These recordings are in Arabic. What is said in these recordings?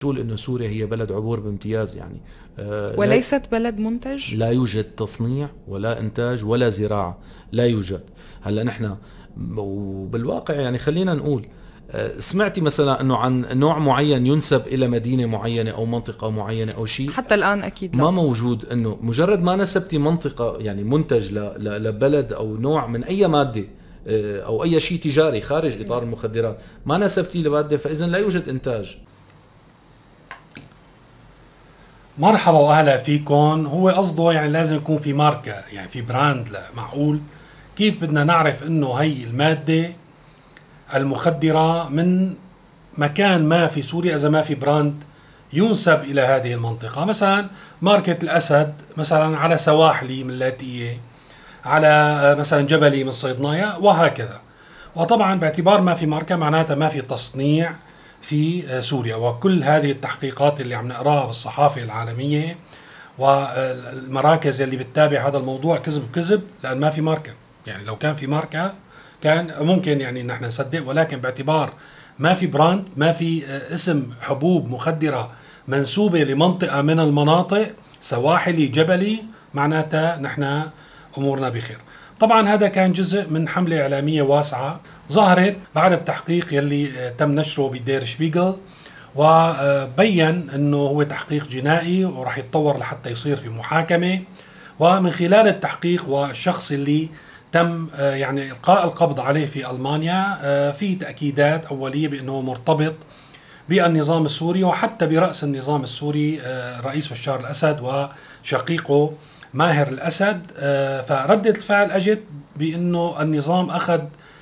تقول إنه سوريا هي بلد عبور بامتياز يعني. آه وليست بلد منتج؟ لا يوجد تصنيع ولا إنتاج ولا زراعة لا يوجد. هلأ نحن وبالواقع يعني خلينا نقول آه، سمعتي مثلا إنه عن نوع معين ينسب إلى مدينة معينة أو منطقة معينة أو شيء؟ حتى الآن أكيد لا. ما موجود إنه مجرد ما نسبتي منطقة يعني منتج لبلد أو نوع من أي مادة آه، أو أي شيء تجاري خارج إطار المخدرات ما نسبتي لمادة فاذا لا يوجد إنتاج. مرحبا وأهلا فيكم. هو قصده يعني لازم يكون في ماركة يعني في براند لا معقول كيف بدنا نعرف إنه هي المادة المخدرة من مكان ما في سوريا إذا ما في براند ينسب إلى هذه المنطقة؟ مثلا ماركة الأسد مثلا على سواحلي من لاتيه على مثلا جبلي من صيدنايا وهكذا. وطبعا باعتبار ما في ماركة معناتها ما في تصنيع. في سوريا. وكل هذه التحقيقات اللي عم نقراها بالصحافة العالمية والمراكز اللي بتتابع هذا الموضوع كذب كذب لأن ما في ماركة. يعني لو كان في ماركة كان ممكن يعني نحن نصدق ولكن باعتبار ما في براند ما في اسم حبوب مخدرة منسوبة لمنطقة من المناطق سواحلي جبلي معناتها نحن أمورنا بخير. طبعا هذا كان جزء من حملة إعلامية واسعة ظهرت بعد التحقيق يلي تم نشره بدير شبيغل وبين إنه هو تحقيق جنائي وراح يتطور لحتى يصير في محاكمة. ومن خلال التحقيق والشخص اللي تم يعني إلقاء القبض عليه في ألمانيا في تأكيدات أولية بإنه مرتبط بالنظام السوري وحتى برأس النظام السوري الرئيس بشار الأسد وشقيقه ماهر الأسد فردة الفعل اجت بأنه النظام أخذ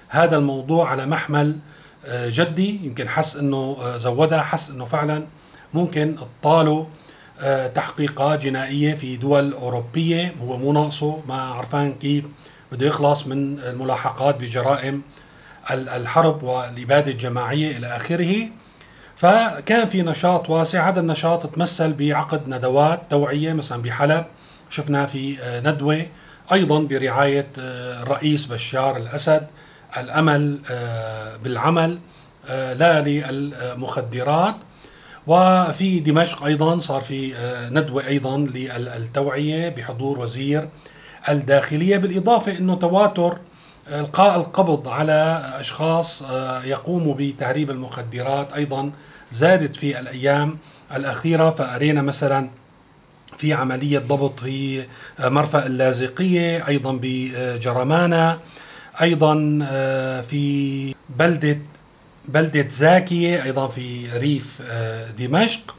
هذا الموضوع على محمل جدي يمكن حس إنه زودها حس إنه فعلا ممكن تطاله تحقيقات جنائية في دول أوروبية هو مو ناقصه ما عرفان كيف بده يخلص من الملاحقات بجرائم الحرب والإبادة الجماعية إلى آخره. فكان في نشاط واسع هذا النشاط تمثل بعقد ندوات توعية مثلا بحلب شفنا في آه، ندوة أيضا برعاية آه، الرئيس بشار الأسد الأمل آه، بالعمل لا للمخدرات. وفي دمشق أيضا صار في ندوة أيضا للتوعية بحضور وزير الداخلية بالإضافة إنه تواتر إلقاء القبض على أشخاص يقوموا بتهريب المخدرات أيضا زادت في الأيام الأخيرة. فأرينا مثلا في عملية ضبط في آه، مرفأ اللاذقية أيضا بجرمانة أيضا آه، في بلدة بلدة زاكية أيضا في ريف دمشق.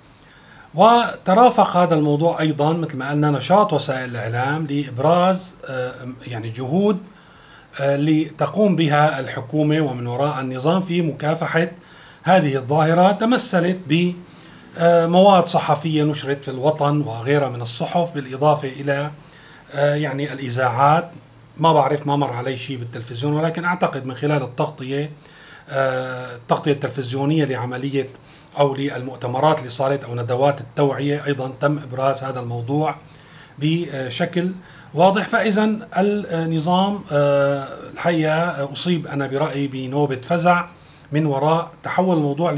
وترافق هذا الموضوع أيضا مثل ما قلنا نشاط وسائل الإعلام لإبراز آه، يعني جهود آه، لتقوم بها الحكومة ومن وراء النظام في مكافحة هذه الظاهرة تمثلت بمواد صحفية نشرت في الوطن وغيرها من الصحف بالإضافة إلى آه، يعني الإذاعات. ما بعرف ما مر علي شيء بالتلفزيون ولكن أعتقد من خلال التغطية التغطية التلفزيونية لعملية أو للمؤتمرات اللي صارت أو ندوات التوعية أيضا تم إبراز هذا الموضوع بشكل واضح. فاذا النظام آه، الحقيقة أصيب أنا برأيي بنوبة فزع من وراء تحول الموضوع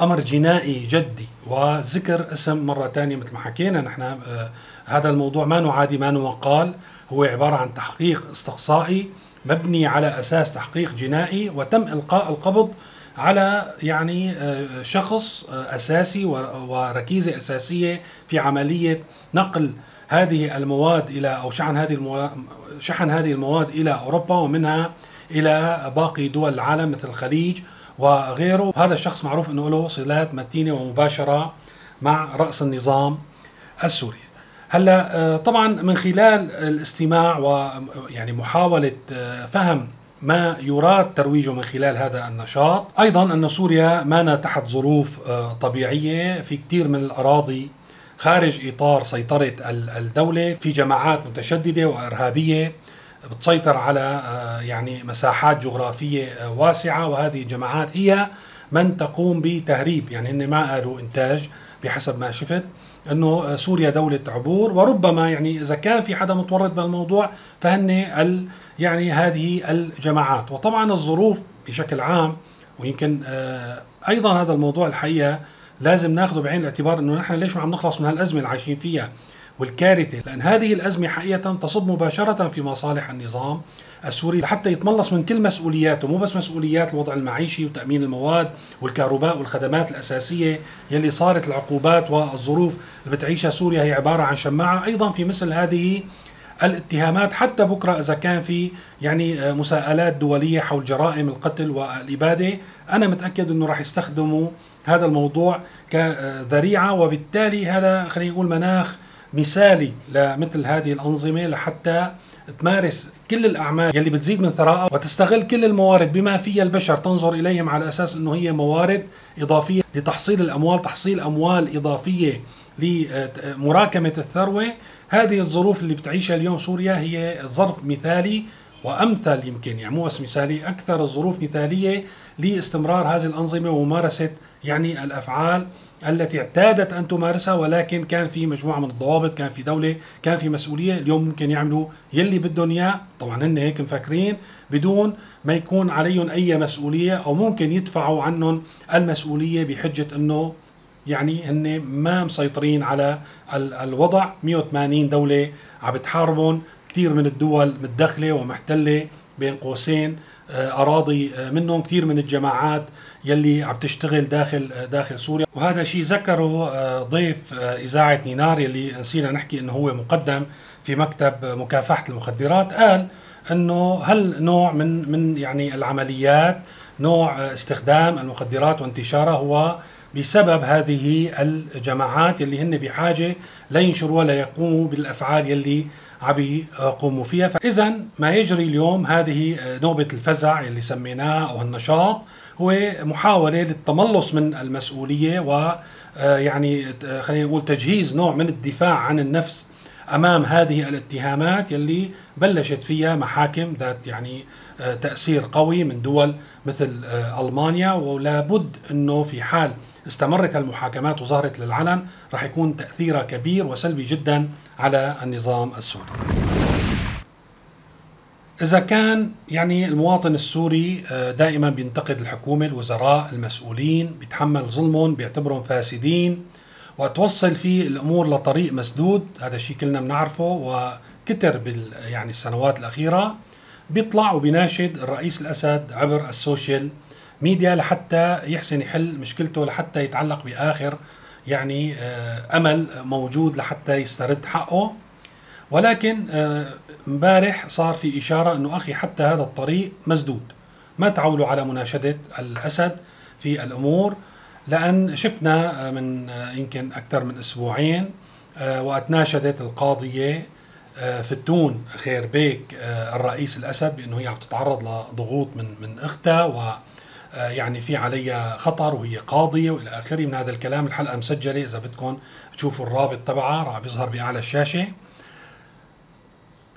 لامر جنائي جدي وذكر اسم مرة ثانية مثل ما حكينا. نحن آه، هذا الموضوع ما نعادي ما مقال هو عبارة عن تحقيق استقصائي مبني على أساس تحقيق جنائي وتم إلقاء القبض على يعني آه، شخص آه، أساسي وركيزة أساسية في عملية نقل هذه المواد إلى أو شحن هذه شحن هذه المواد إلى أوروبا ومنها إلى باقي دول العالم مثل الخليج وغيره. هذا الشخص معروف إنه له صلات متينة ومباشرة مع رأس النظام السوري. هلأ آه، طبعا من خلال الاستماع ويعني محاولة فهم ما يراد ترويجه من خلال هذا النشاط أيضا أن سوريا ما تحت ظروف آه، طبيعية. في كثير من الأراضي خارج إطار سيطرة الدولة في جماعات متشددة وإرهابية. بتسيطر على آه، يعني مساحات جغرافية آه، واسعة. وهذه الجماعات هي من تقوم بتهريب. يعني هن ما قالوا إنتاج بحسب ما شفت إنه سوريا دولة عبور. وربما يعني إذا كان في حدا متورط بالموضوع فهن ال يعني هذه الجماعات. وطبعا الظروف بشكل عام ويمكن آه، أيضا هذا الموضوع الحقيقة لازم ناخذه بعين الاعتبار إنه نحن ليش ما عم نخلص من هالأزمة اللي عايشين فيها. والكارثة. لأن هذه الأزمة حقيقة تصب مباشرة في مصالح النظام السوري حتى يتملص من كل مسؤولياته مو بس مسؤوليات الوضع المعيشي وتأمين المواد والكهرباء والخدمات الأساسية يلي صارت العقوبات والظروف اللي بتعيشها سوريا هي عبارة عن شماعة. أيضا في مثل هذه الاتهامات حتى بكرة إذا كان في يعني مساءلات دولية حول جرائم القتل والإبادة أنا متأكد إنه راح يستخدموا هذا الموضوع كذريعة وبالتالي هذا خلينا نقول مناخ مثالي لمثل هذه الأنظمة لحتى تمارس كل الأعمال يلي بتزيد من ثراءها وتستغل كل الموارد بما فيها البشر. تنظر إليهم على أساس إنه هي موارد إضافية لتحصيل الأموال تحصيل أموال إضافية لمراكمة الثروة. هذه الظروف اللي بتعيشها اليوم سوريا هي ظرف مثالي وأمثل يمكن يعني مو بس مثالي أكثر الظروف مثالية لاستمرار هذه الأنظمة وممارسة يعني الأفعال. التي اعتادت أن تمارسها ولكن كان في مجموعة من الضوابط، كان في دولة، كان في مسؤولية، اليوم ممكن يعملوا يلي بدهم اياه، طبعا هن هيك مفكرين بدون ما يكون عليهم أي مسؤولية أو ممكن يدفعوا عنهم المسؤولية بحجة إنه يعني هن ما مسيطرين على الوضع. 180 دولة عم بتحاربهم كثير من الدول متدخلة ومحتلة بين قوسين. أراضي آه، منهم كثير من الجماعات يلي عم تشتغل داخل آه، داخل سوريا. وهذا شيء ذكره ضيف إذاعة نينار يلي نسينا نحكي إنه هو مقدم في مكتب مكافحة المخدرات قال إنه هل نوع من من يعني العمليات نوع استخدام المخدرات وانتشارها هو بسبب هذه الجماعات يلي هن بحاجة لينشروا ولا يقوموا بالأفعال يلي عم يقوموا فيها. فإذا ما يجري اليوم هذه نوبة الفزع اللي سميناها أو النشاط هو محاولة للتملص من المسؤولية و يعني خلينا نقول تجهيز نوع من الدفاع عن النفس أمام هذه الاتهامات يلي بلشت فيها محاكم ذات يعني تأثير قوي من دول مثل ألمانيا ولا بد إنه في حال استمرت المحاكمات وظهرت للعلن راح يكون تأثيرها كبير وسلبي جدا على النظام السوري. إذا كان يعني المواطن السوري آه، دائما بينتقد الحكومة الوزراء المسؤولين بيتحمل ظلمهم بيعتبرهم فاسدين وتوصل فيه الأمور لطريق مسدود هذا الشيء كلنا بنعرفه وكتر بال يعني السنوات الأخيرة بيطلع وبيناشد الرئيس الأسد عبر السوشيال ميديا لحتى يحسن يحل مشكلته لحتى يتعلق بآخر يعني آه، أمل موجود لحتى يسترد حقه. ولكن آه، امبارح صار في إشارة إنه أخي حتى هذا الطريق مسدود. ما تعولوا على مناشدة الأسد في الأمور. لأن شفنا آه، من يمكن أكثر من أسبوعين وقت ناشدت القاضية فتون خير بيك الرئيس الأسد بأنه هي عم تتعرض لضغوط من من أختها و آه، يعني في علي خطر وهي قاضية وإلى آخره. من هذا الكلام الحلقة مسجلة. إذا بدكم تشوفوا الرابط تبعها راح بيظهر بأعلى الشاشة.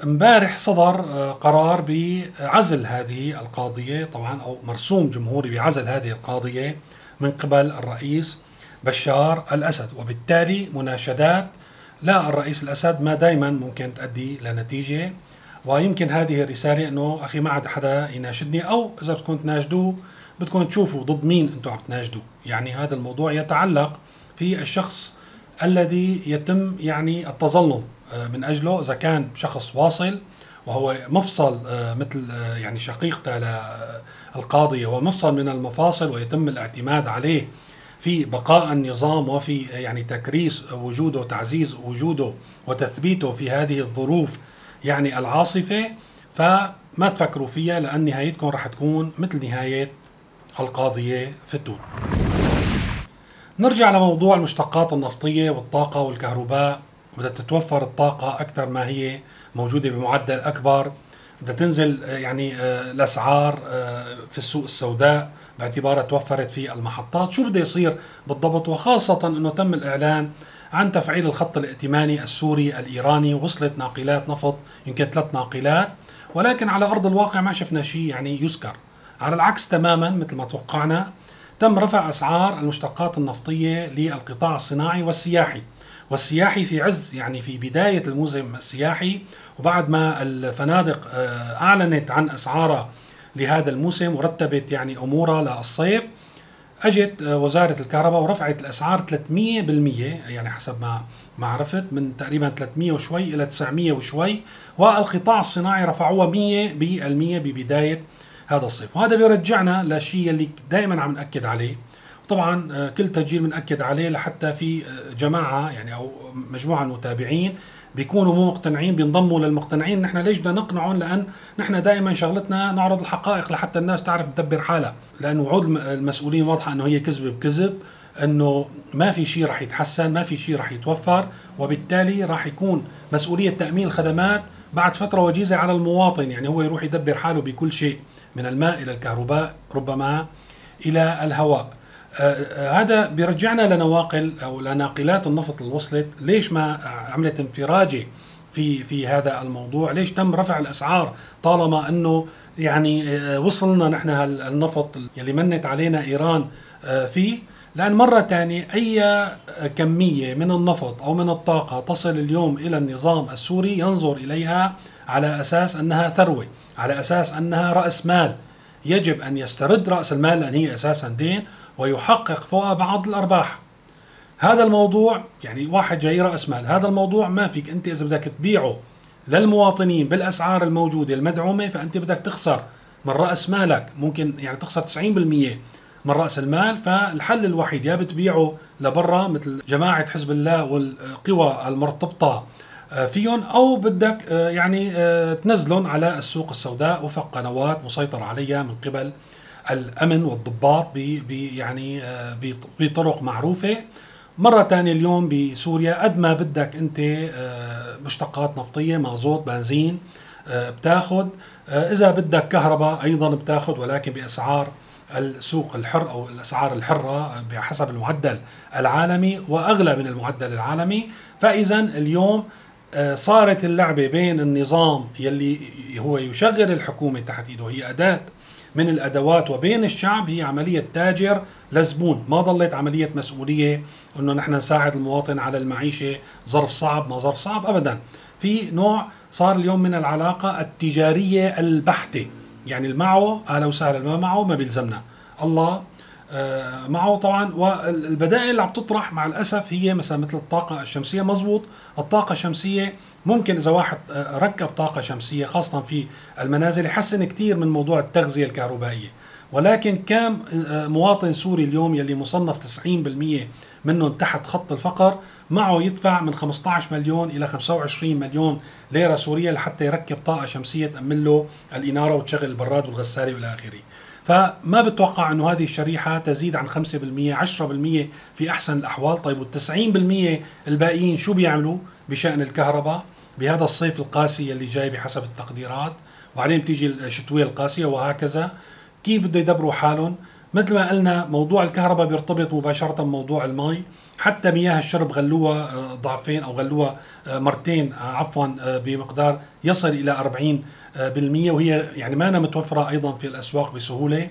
امبارح صدر آه، قرار بعزل هذه القاضية طبعا أو مرسوم جمهوري بعزل هذه القاضية. من قبل الرئيس بشار الأسد وبالتالي مناشدات لا الرئيس الأسد ما دائما ممكن تؤدي لنتيجة ويمكن هذه الرسالة أنه أخي ما عاد حدا يناشدني أو إذا بدكم تناشدوه بدكم تشوفوا ضد مين أنتم عم تناشدوا. يعني هذا الموضوع يتعلق في الشخص الذي يتم يعني التظلم آه، من أجله إذا كان شخص واصل وهو مفصل آه، مثل آه، يعني شقيقته للقاضية هو مفصل من المفاصل ويتم الاعتماد عليه. في بقاء النظام وفي يعني تكريس وجوده وتعزيز وجوده وتثبيته في هذه الظروف يعني العاصفة. فما تفكروا فيها لأن نهايتكم رح تكون مثل نهاية القاضية في التون. نرجع لموضوع المشتقات النفطية والطاقة والكهرباء. بدها تتوفر الطاقة أكثر ما هي موجودة بمعدل أكبر. بدها تنزل آه، يعني آه، الأسعار آه، في السوق السوداء باعتبارها توفرت في المحطات. شو بده يصير بالضبط؟ وخاصة أنه تم الإعلان عن تفعيل الخط الائتماني السوري الإيراني. وصلت ناقلات نفط يمكن ثلاث ناقلات. ولكن على أرض الواقع ما شفنا شيء يعني يذكر. على العكس تماما مثل ما توقعنا تم رفع أسعار المشتقات النفطية للقطاع الصناعي والسياحي. والسياحي في عز يعني في بداية الموسم السياحي وبعد ما الفنادق آه، أعلنت عن اسعارها لهذا الموسم ورتبت يعني امورها للصيف أجت وزارة الكهرباء ورفعت الأسعار 300% يعني حسب ما ما عرفت من تقريبا 300 وشوي إلى 900 وشوي والقطاع الصناعي رفعوها 100% ببداية هذا الصيف. وهذا بيرجعنا للشيء اللي دائما عم نأكد عليه طبعا آه، كل تسجيل بنأكد عليه لحتى في آه، جماعة يعني أو مجموعة المتابعين بيكونوا مو مقتنعين بينضموا للمقتنعين. نحن ليش بدنا نقنعهم؟ لأن نحن دائما شغلتنا نعرض الحقائق لحتى الناس تعرف تدبر حالها. لأن وعود المسؤولين واضحة إنه هي كذب بكذب إنه ما في شيء رح يتحسن ما في شيء رح يتوفر وبالتالي راح يكون مسؤولية تأمين الخدمات بعد فترة وجيزة على المواطن. يعني هو يروح يدبر حاله بكل شيء من الماء إلى الكهرباء ربما إلى الهواء. هذا بيرجعنا لنواقل أو لناقلات النفط اللي وصلت ليش ما عملت انفراجه في في هذا الموضوع؟ ليش تم رفع الأسعار طالما أنه يعني آه، وصلنا نحن النفط اللي منت علينا إيران فيه؟ لأن مرة ثانية أي كمية من النفط أو من الطاقة تصل اليوم إلى النظام السوري ينظر إليها على أساس أنها ثروة على أساس أنها رأس مال. يجب أن يسترد رأس المال لأن هي أساسا دين ويحقق فوق بعض الأرباح. هذا الموضوع يعني واحد جاي رأس مال هذا الموضوع ما فيك أنت إذا بدك تبيعه للمواطنين بالأسعار الموجودة المدعومة فأنت بدك تخسر من رأس مالك. ممكن يعني تخسر 90% من رأس المال فالحل الوحيد يا بتبيعه لبرا مثل جماعة حزب الله والقوى المرتبطة آه، فيهم أو بدك آه، يعني آه، تنزلهم على السوق السوداء وفق قنوات مسيطر عليها من قبل الأمن والضباط ب يعني بطرق معروفة. مرة ثانية اليوم بسوريا قد ما بدك أنت مشتقات نفطية مازوت بنزين بتاخذ إذا بدك كهرباء أيضا بتاخذ ولكن بأسعار السوق الحر أو الأسعار الحرة بحسب المعدل العالمي وأغلى من المعدل العالمي. فاذا اليوم آه، صارت اللعبة بين النظام يلي هو يشغل الحكومة تحت إيده. هي أداة من الأدوات وبين الشعب هي عملية تاجر لزبون. ما ضلت عملية مسؤولية أنه نحن نساعد المواطن على المعيشة. ظرف صعب ما ظرف صعب أبدا. في نوع صار اليوم من العلاقة التجارية البحتة. يعني المعه أهلا وسهلا ما معه ما بيلزمنا. الله آه، معه طبعا. والبدائل اللي عم تطرح مع الأسف هي مثلا مثل الطاقة الشمسية. مزبوط. الطاقة الشمسية ممكن إذا واحد آه، ركب طاقة شمسية خاصة في المنازل يحسن كثير من موضوع التغذية الكهربائية. ولكن كم آه، مواطن سوري اليوم يلي مصنف 90% منهم تحت خط الفقر معه يدفع من 15 مليون إلى 25 مليون ليرة سورية لحتى يركب طاقة شمسية تأمن له الإنارة وتشغل البراد والغسالة وإلى آخره. فما بتوقع أنه هذه الشريحة تزيد عن 5% 10% في أحسن الأحوال؟ طيب وال90% الباقيين شو بيعملوا بشأن الكهرباء؟ بهذا الصيف القاسي اللي جاي بحسب التقديرات وبعدين بتيجي الشتوية القاسية وهكذا. كيف بده يدبروا حالهم؟ مثل ما قلنا موضوع الكهرباء بيرتبط مباشرة بموضوع المي. حتى مياه الشرب غلوها آه، ضعفين أو غلوها آه، مرتين آه، عفوا بمقدار يصل إلى 40 بالمية. وهي يعني ما أنا متوفرة أيضا في الأسواق بسهولة.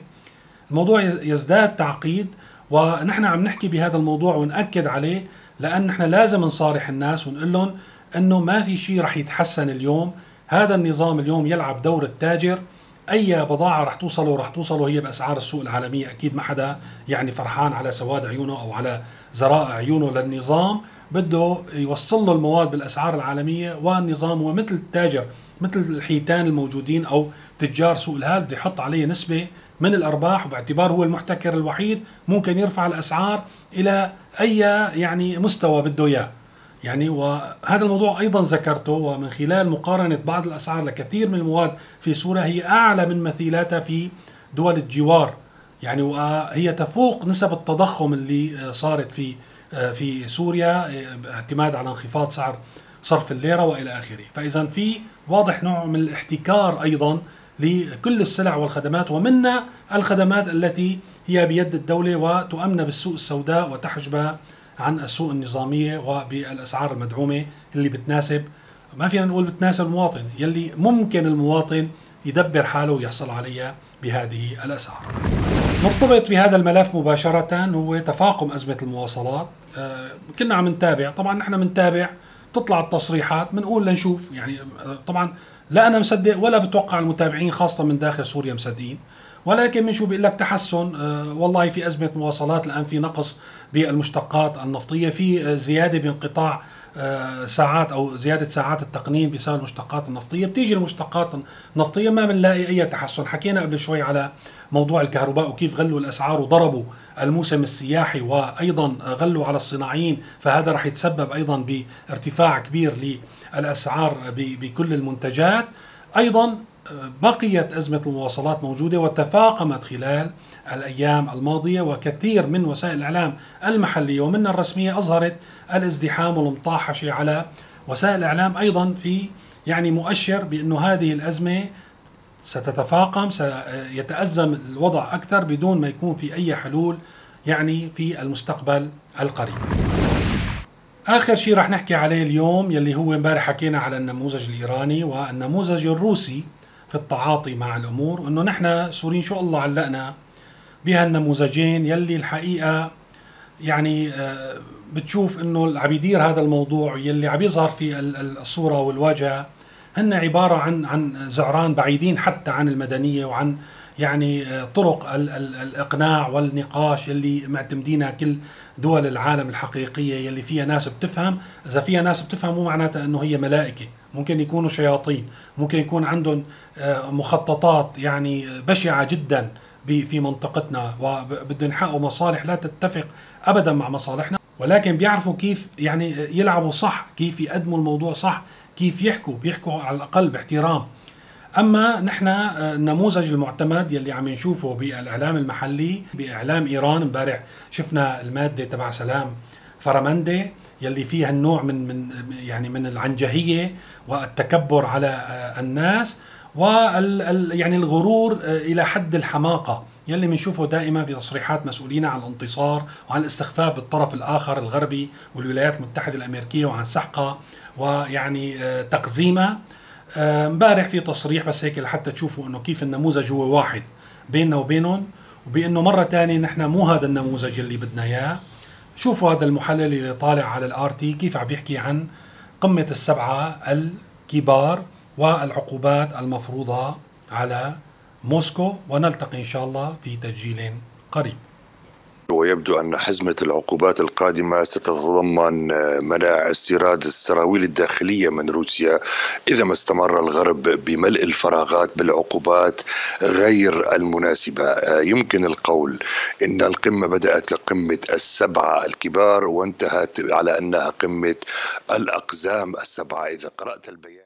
الموضوع يزداد تعقيد ونحن عم نحكي بهذا الموضوع ونأكد عليه لأن نحن لازم نصارح الناس ونقول لهم أنه ما في شيء رح يتحسن اليوم. هذا النظام اليوم يلعب دور التاجر. أي بضاعة رح توصله رح توصله هي بأسعار السوق العالمية أكيد ما حدا يعني فرحان على سواد عيونه أو على زرائع عيونه. للنظام بده يوصل له المواد بالأسعار العالمية والنظام هو مثل التاجر مثل الحيتان الموجودين أو تجار سوق الهال بده يحط عليه نسبة من الأرباح وباعتبار هو المحتكر الوحيد ممكن يرفع الأسعار إلى أي يعني مستوى بده إياه. يعني وهذا الموضوع أيضا ذكرته ومن خلال مقارنة بعض الأسعار لكثير من المواد في سوريا هي أعلى من مثيلاتها في دول الجوار. يعني وهي تفوق نسب التضخم اللي صارت في في سوريا اعتماد على انخفاض سعر صرف الليرة وإلى آخره، فاذا في واضح نوع من الاحتكار أيضا لكل السلع والخدمات ومنها الخدمات التي هي بيد الدولة وتؤمن بالسوق السوداء وتحجبها عن السوق النظامية وبالأسعار المدعومة اللي بتناسب. ما فينا نقول بتناسب المواطن يلي ممكن المواطن يدبر حاله ويحصل عليها بهذه الأسعار. مرتبط بهذا الملف مباشرة هو تفاقم أزمة المواصلات. آه، كنا عم نتابع. طبعا نحن بنتابع تطلع التصريحات. بنقول لنشوف. يعني آه، طبعا لا أنا مصدق ولا بتوقع المتابعين خاصة من داخل سوريا مصدقين. ولكن من شو بيقول لك تحسن؟ آه، والله في أزمة مواصلات الآن في نقص بالمشتقات النفطية في آه، زيادة بانقطاع آه، ساعات أو زيادة ساعات التقنين بسبب المشتقات النفطية. بتيجي المشتقات النفطية ما بنلاقي أي تحسن. حكينا قبل شوي على موضوع الكهرباء وكيف غلوا الأسعار وضربوا الموسم السياحي وأيضا غلوا على الصناعيين فهذا راح يتسبب أيضا بارتفاع كبير للأسعار بكل المنتجات. أيضا بقيت أزمة المواصلات موجودة وتفاقمت خلال الأيام الماضية وكثير من وسائل الإعلام المحلية ومنها الرسمية أظهرت الازدحام والمطاحشة على وسائل الإعلام أيضا في يعني مؤشر بأنه هذه الأزمة ستتفاقم سيتأزم الوضع أكثر بدون ما يكون في أي حلول يعني في المستقبل القريب. آخر شيء رح نحكي عليه اليوم يلي هو امبارح حكينا على النموذج الإيراني والنموذج الروسي. في التعاطي مع الأمور وانه نحن سوريين شو الله علقنا بهالنموذجين يلي الحقيقة يعني آه، بتشوف إنه عم يدير هذا الموضوع يلي عم يظهر في الصورة والواجهه هن عبارة عن عن زعران بعيدين حتى عن المدنية وعن يعني آه، طرق الإقناع والنقاش يلي معتمدينها كل دول العالم الحقيقية يلي فيها ناس بتفهم. إذا فيها ناس بتفهم مو معناتها إنه هي ملائكة. ممكن يكونوا شياطين ممكن يكون عندهم آه، مخططات يعني بشعة جدا في منطقتنا وبدهم يحققوا مصالح لا تتفق ابدا مع مصالحنا. ولكن بيعرفوا كيف يعني يلعبوا صح كيف يقدموا الموضوع صح كيف يحكوا بيحكوا على الأقل باحترام. أما نحن آه، النموذج المعتمد يلي عم نشوفه بالإعلام المحلي بإعلام إيران امبارح شفنا المادة تبع سلام. فرمندي يلي فيها النوع من من يعني من العنجهية والتكبر على آه، الناس وال يعني الغرور آه، إلى حد الحماقة. يلي بنشوفه دائما في تصريحات مسؤولين عن الانتصار وعن الاستخفاف بالطرف الآخر الغربي والولايات المتحدة الأمريكية وعن سحقة ويعني تقزيمة. امبارح في تصريح بس هيك لحتى تشوفوا إنه كيف النموذج هو واحد بيننا وبينهم وبإنه مرة ثانية نحن مو هذا النموذج اللي بدنا إياه. شوفوا هذا المحلل اللي طالع على الآر تي كيف عم بيحكي عن قمة السبعة الكبار والعقوبات المفروضة على موسكو ونلتقي إن شاء الله في تسجيل قريب. ويبدو أن حزمة العقوبات القادمة ستتضمن منع استيراد السراويل الداخلية من روسيا إذا ما استمر الغرب بملء الفراغات بالعقوبات غير المناسبة. يمكن القول إن القمة بدأت كقمة السبعة الكبار وانتهت على أنها قمة الأقزام السبعة. إذا قرأت البيان